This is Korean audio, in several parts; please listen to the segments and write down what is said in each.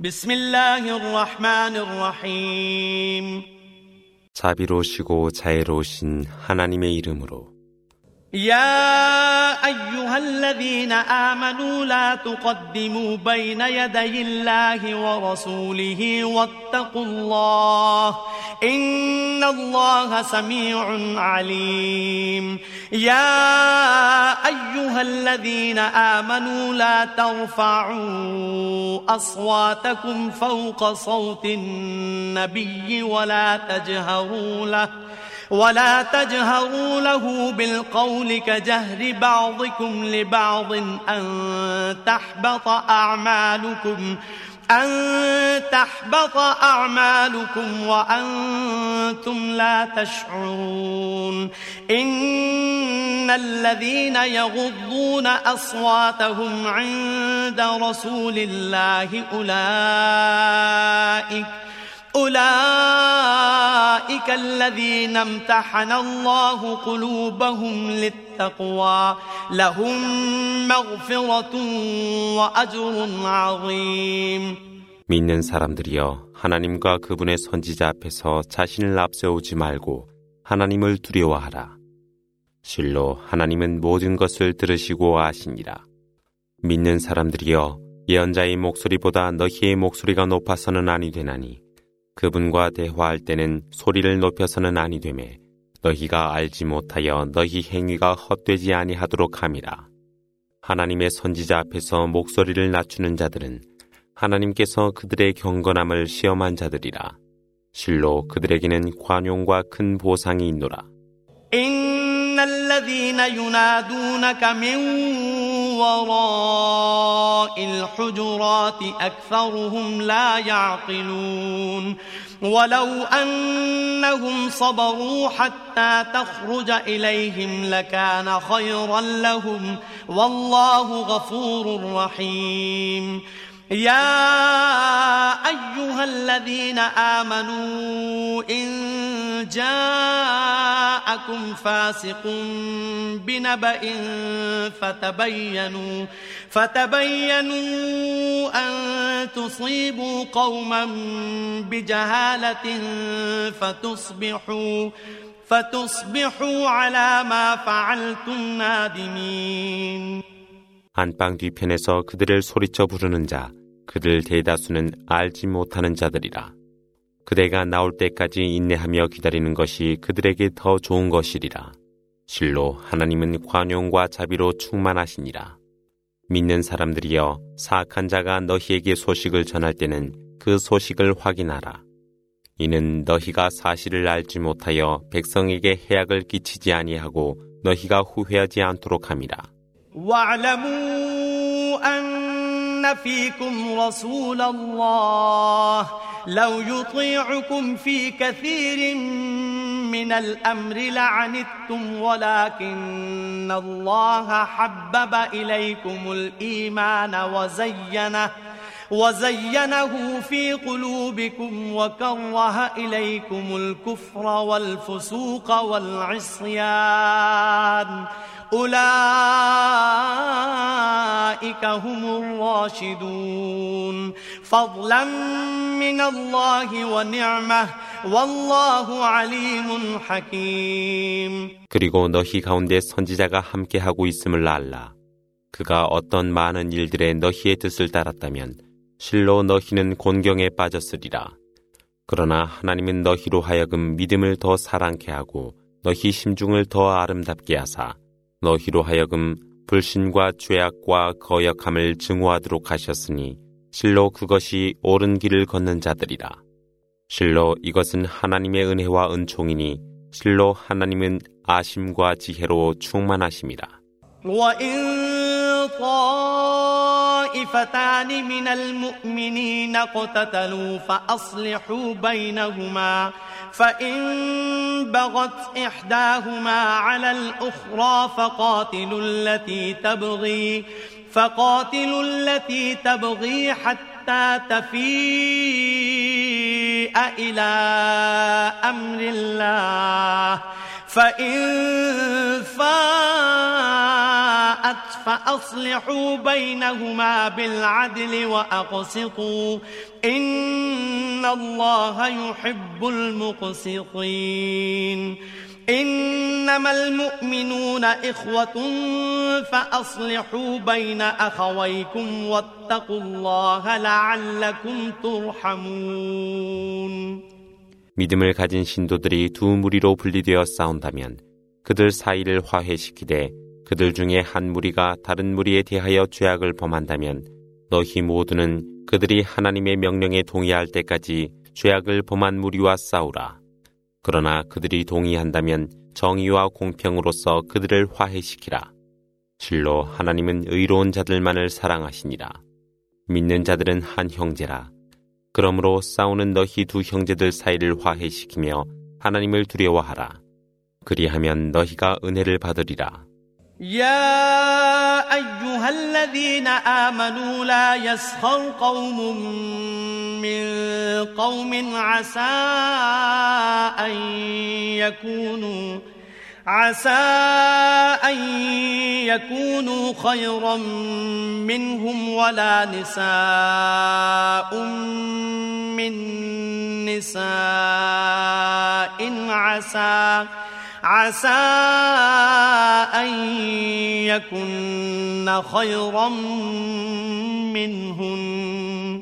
بسم الله الرحمن الرحيم 자비로우시고 자애로우신 하나님의 이름으로 يا أيها الذين آمنوا لا تقدموا بين يدي الله ورسوله واتقوا الله إن الله سميع عليم يا أيها الذين آمنوا لا ترفعوا أصواتكم فوق صوت النبي ولا تجهروا له ولا تجهروا له بالقول كجهر بعضكم لبعض أن تحبط أعمالكم أن تحبط أعمالكم وأنتم لا تشعرون إن الذين يغضون أصواتهم عند رسول الله أولئك أولئك الذين امتحن الله قلوبهم للتقوى لهم مغفرة وأجر عظيم 믿는 사람들이여 하나님과 그분의 선지자 앞에서 자신을 앞세우지 말고 하나님을 두려워하라. 실로 하나님은 모든 것을 들으시고 아시니라. 믿는 사람들이여 예언자의 목소리보다 너희의 목소리가 높아서는 아니 되나니 그분과 대화할 때는 소리를 높여서는 아니 되매 너희가 알지 못하여 너희 행위가 헛되지 아니하도록 함이라. 하나님의 선지자 앞에서 목소리를 낮추는 자들은 하나님께서 그들의 경건함을 시험한 자들이라. 실로 그들에게는 관용과 큰 보상이 있노라. وراء الحجرات أكثرهم لا يعقلون ولو أنهم صبروا حتى تخرج إليهم لكان خيرا لهم والله غفور رحيم. يا أيها الذين آمنوا إن جاءكم فاسق بنبأ فتبينوا فتبينوا أن تصيبوا قوما بجهالة فتصبحوا فتصبحوا على ما فعلتم نادمين 안방 뒤편에서 그들을 소리쳐 부르는 자, 그들 대다수는 알지 못하는 자들이라. 그대가 나올 때까지 인내하며 기다리는 것이 그들에게 더 좋은 것이리라. 실로 하나님은 관용과 자비로 충만하시니라. 믿는 사람들이여 사악한 자가 너희에게 소식을 전할 때는 그 소식을 확인하라. 이는 너희가 사실을 알지 못하여 백성에게 해악을 끼치지 아니하고 너희가 후회하지 않도록 함이라. واعلموا أن فيكم رسول الله لو يطيعكم في كثير من الأمر لعنتم ولكن الله حبب إليكم الإيمان وزينه وزينه في قلوبكم وكره إليكم الكفر والفسوق والعصيان. أولئك هم الراشدون. فضلا من الله ونعمة والله عليم حكيم 그리고 너희 가운데 선지자가 함께하고 있음을 알라. 그가 어떤 많은 일들에 너희의 뜻을 따랐다면 실로 너희는 곤경에 빠졌으리라. 그러나 하나님은 너희로 하여금 믿음을 더 사랑케 하고 너희 심중을 더 아름답게 하사 너희로 하여금 불신과 죄악과 거역함을 증오하도록 하셨으니 실로 그것이 옳은 길을 걷는 자들이라. 실로 이것은 하나님의 은혜와 은총이니 실로 하나님은 아심과 지혜로 충만하심이라. طائفتان من المؤمنين اقتتلوا فأصلحوا بينهما فإن بغت إحداهما على الأخرى فقاتلوا التي تبغي فقاتلوا التي تبغي حتى تفيء إلى أمر الله. فإن فاءت فأصلحوا بينهما بالعدل وأقسطوا. إن الله يحب المقسطين. إنما المؤمنون إخوة فأصلحوا بين أخويكم واتقوا الله لعلكم ترحمون 믿음을 가진 신도들이 두 무리로 분리되어 싸운다면 그들 사이를 화해시키되 그들 중에 한 무리가 다른 무리에 대하여 죄악을 범한다면 너희 모두는 그들이 하나님의 명령에 동의할 때까지 죄악을 범한 무리와 싸우라. 그러나 그들이 동의한다면 정의와 공평으로서 그들을 화해시키라. 실로 하나님은 의로운 자들만을 사랑하시니라. 믿는 자들은 한 형제라. 그러므로 싸우는 너희 두 형제들 사이를 화해시키며 하나님을 두려워하라. 그리하면 너희가 은혜를 받으리라. يا أيها الذين آمنوا لا يسخر قوم من قوم عسى أن يكونوا عسى أن يكونوا خيرا منهم ولا نساء من نساء عسى عسى أن يكن خيرا منهن.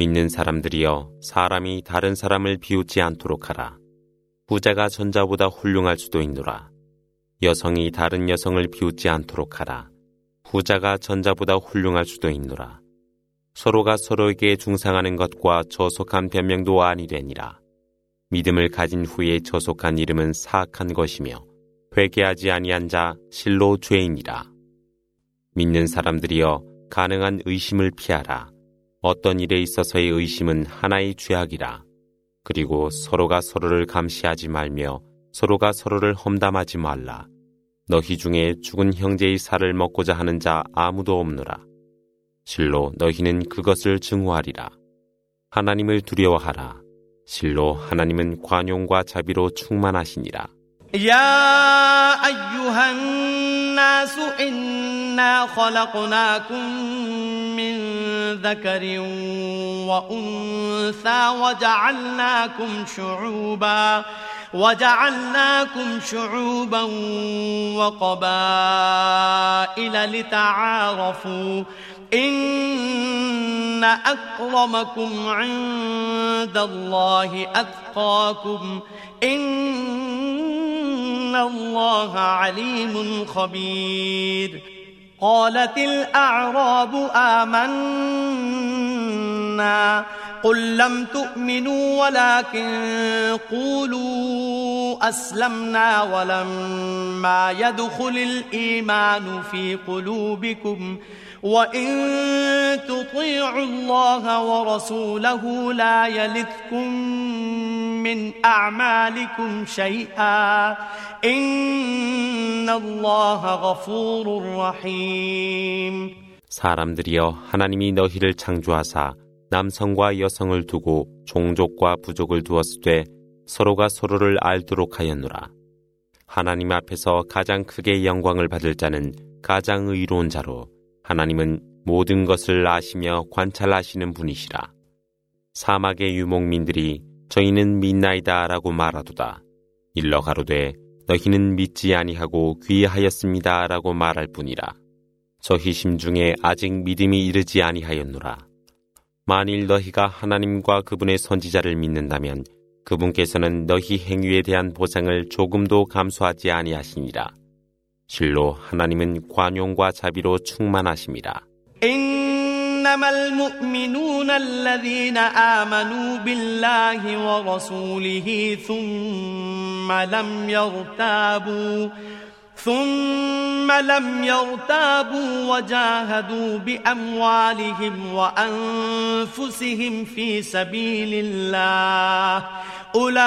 믿는 사람들이여 사람이 다른 사람을 비웃지 않도록 하라. 후자가 전자보다 훌륭할 수도 있노라. 여성이 다른 여성을 비웃지 않도록 하라. 후자가 전자보다 훌륭할 수도 있노라. 서로가 서로에게 중상하는 것과 저속한 변명도 아니 되니라. 믿음을 가진 후에 저속한 이름은 사악한 것이며 회개하지 아니한 자 실로 죄인이라. 믿는 사람들이여 가능한 의심을 피하라. 어떤 일에 있어서의 의심은 하나의 죄악이라. 그리고 서로가 서로를 감시하지 말며 서로가 서로를 험담하지 말라. 너희 중에 죽은 형제의 살을 먹고자 하는 자 아무도 없노라. 실로 너희는 그것을 증오하리라. 하나님을 두려워하라. 실로 하나님은 관용과 자비로 충만하시니라. يا أيها الناس إنا خلقناكم من ذكر وأنثى وجعلناكم شعوبا وجعلناكم شعوبا وقبائل لتعارفوا. إن أكرمكم عند الله أتقاكم. إن الله عليم خبير. قالت الأعراب آمنا قل لم تؤمنوا ولكن قولوا أسلمنا ولما يدخل الإيمان في قلوبكم وإن تطيعوا الله ورسوله لا يلثكم من أعمالكم شيئا إن الله غفور رحيم 사람들이여 하나님이 너희를 창조하사 남성과 여성을 두고 종족과 부족을 두었으되 서로가 서로를 알도록 하였노라. 하나님 앞에서 가장 크게 영광을 받을 자는 가장 의로운 자로 하나님은 모든 것을 아시며 관찰하시는 분이시라. 사막의 유목민들이 저희는 믿나이다라고 말하도다. 일러 가로되 너희는 믿지 아니하고 귀하였습니다라고 말할 뿐이라. 저희 심중에 아직 믿음이 이르지 아니하였노라. 만일 너희가 하나님과 그분의 선지자를 믿는다면 그분께서는 너희 행위에 대한 보상을 조금도 감수하지 아니하시니라. 실로 하나님은 관용과 자비로 충만하십니다. إنما المؤمنون الذين آمنوا بالله ورسوله ثم لم يرتابوا ثم لم يرتابوا وجاهدوا بأموالهم وأنفسهم في سبيل الله. أولئك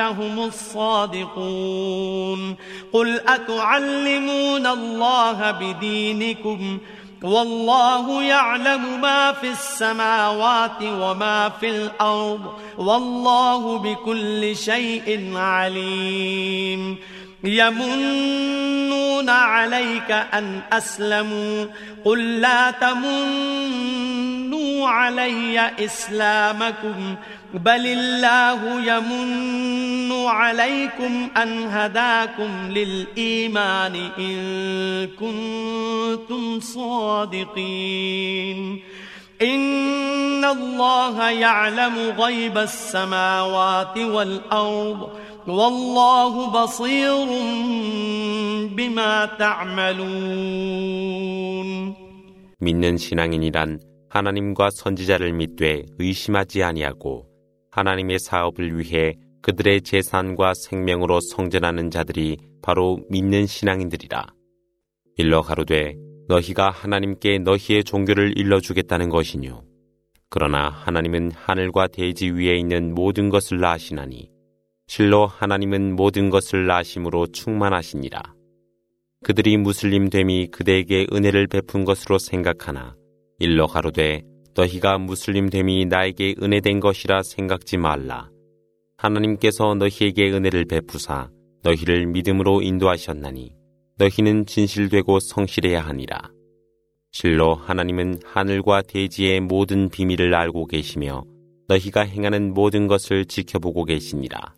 هم الصادقون. قل أتعلمون الله بدينكم والله يعلم ما في السماوات وما في الأرض. والله بكل شيء عليم. يمنون عليك أن أسلموا. قل لا تمنوا. علي إسلامكم بل الله يمن عليكم أن هداكم للإيمان إن كنتم صادقين إن الله يعلم غيب السماوات والأرض والله بصير بما تعملون 믿는 신앙인이란 하나님과 선지자를 믿되 의심하지 아니하고 하나님의 사업을 위해 그들의 재산과 생명으로 성전하는 자들이 바로 믿는 신앙인들이라. 일러 가로되 너희가 하나님께 너희의 종교를 일러주겠다는 것이뇨. 그러나 하나님은 하늘과 대지 위에 있는 모든 것을 아시나니 실로 하나님은 모든 것을 아심으로 충만하시니라. 그들이 무슬림 됨이 그대에게 은혜를 베푼 것으로 생각하나 일러 가로되 너희가 무슬림 됨이 나에게 은혜된 것이라 생각지 말라. 하나님께서 너희에게 은혜를 베푸사 너희를 믿음으로 인도하셨나니 너희는 진실되고 성실해야 하니라. 실로 하나님은 하늘과 대지의 모든 비밀을 알고 계시며 너희가 행하는 모든 것을 지켜보고 계시니라.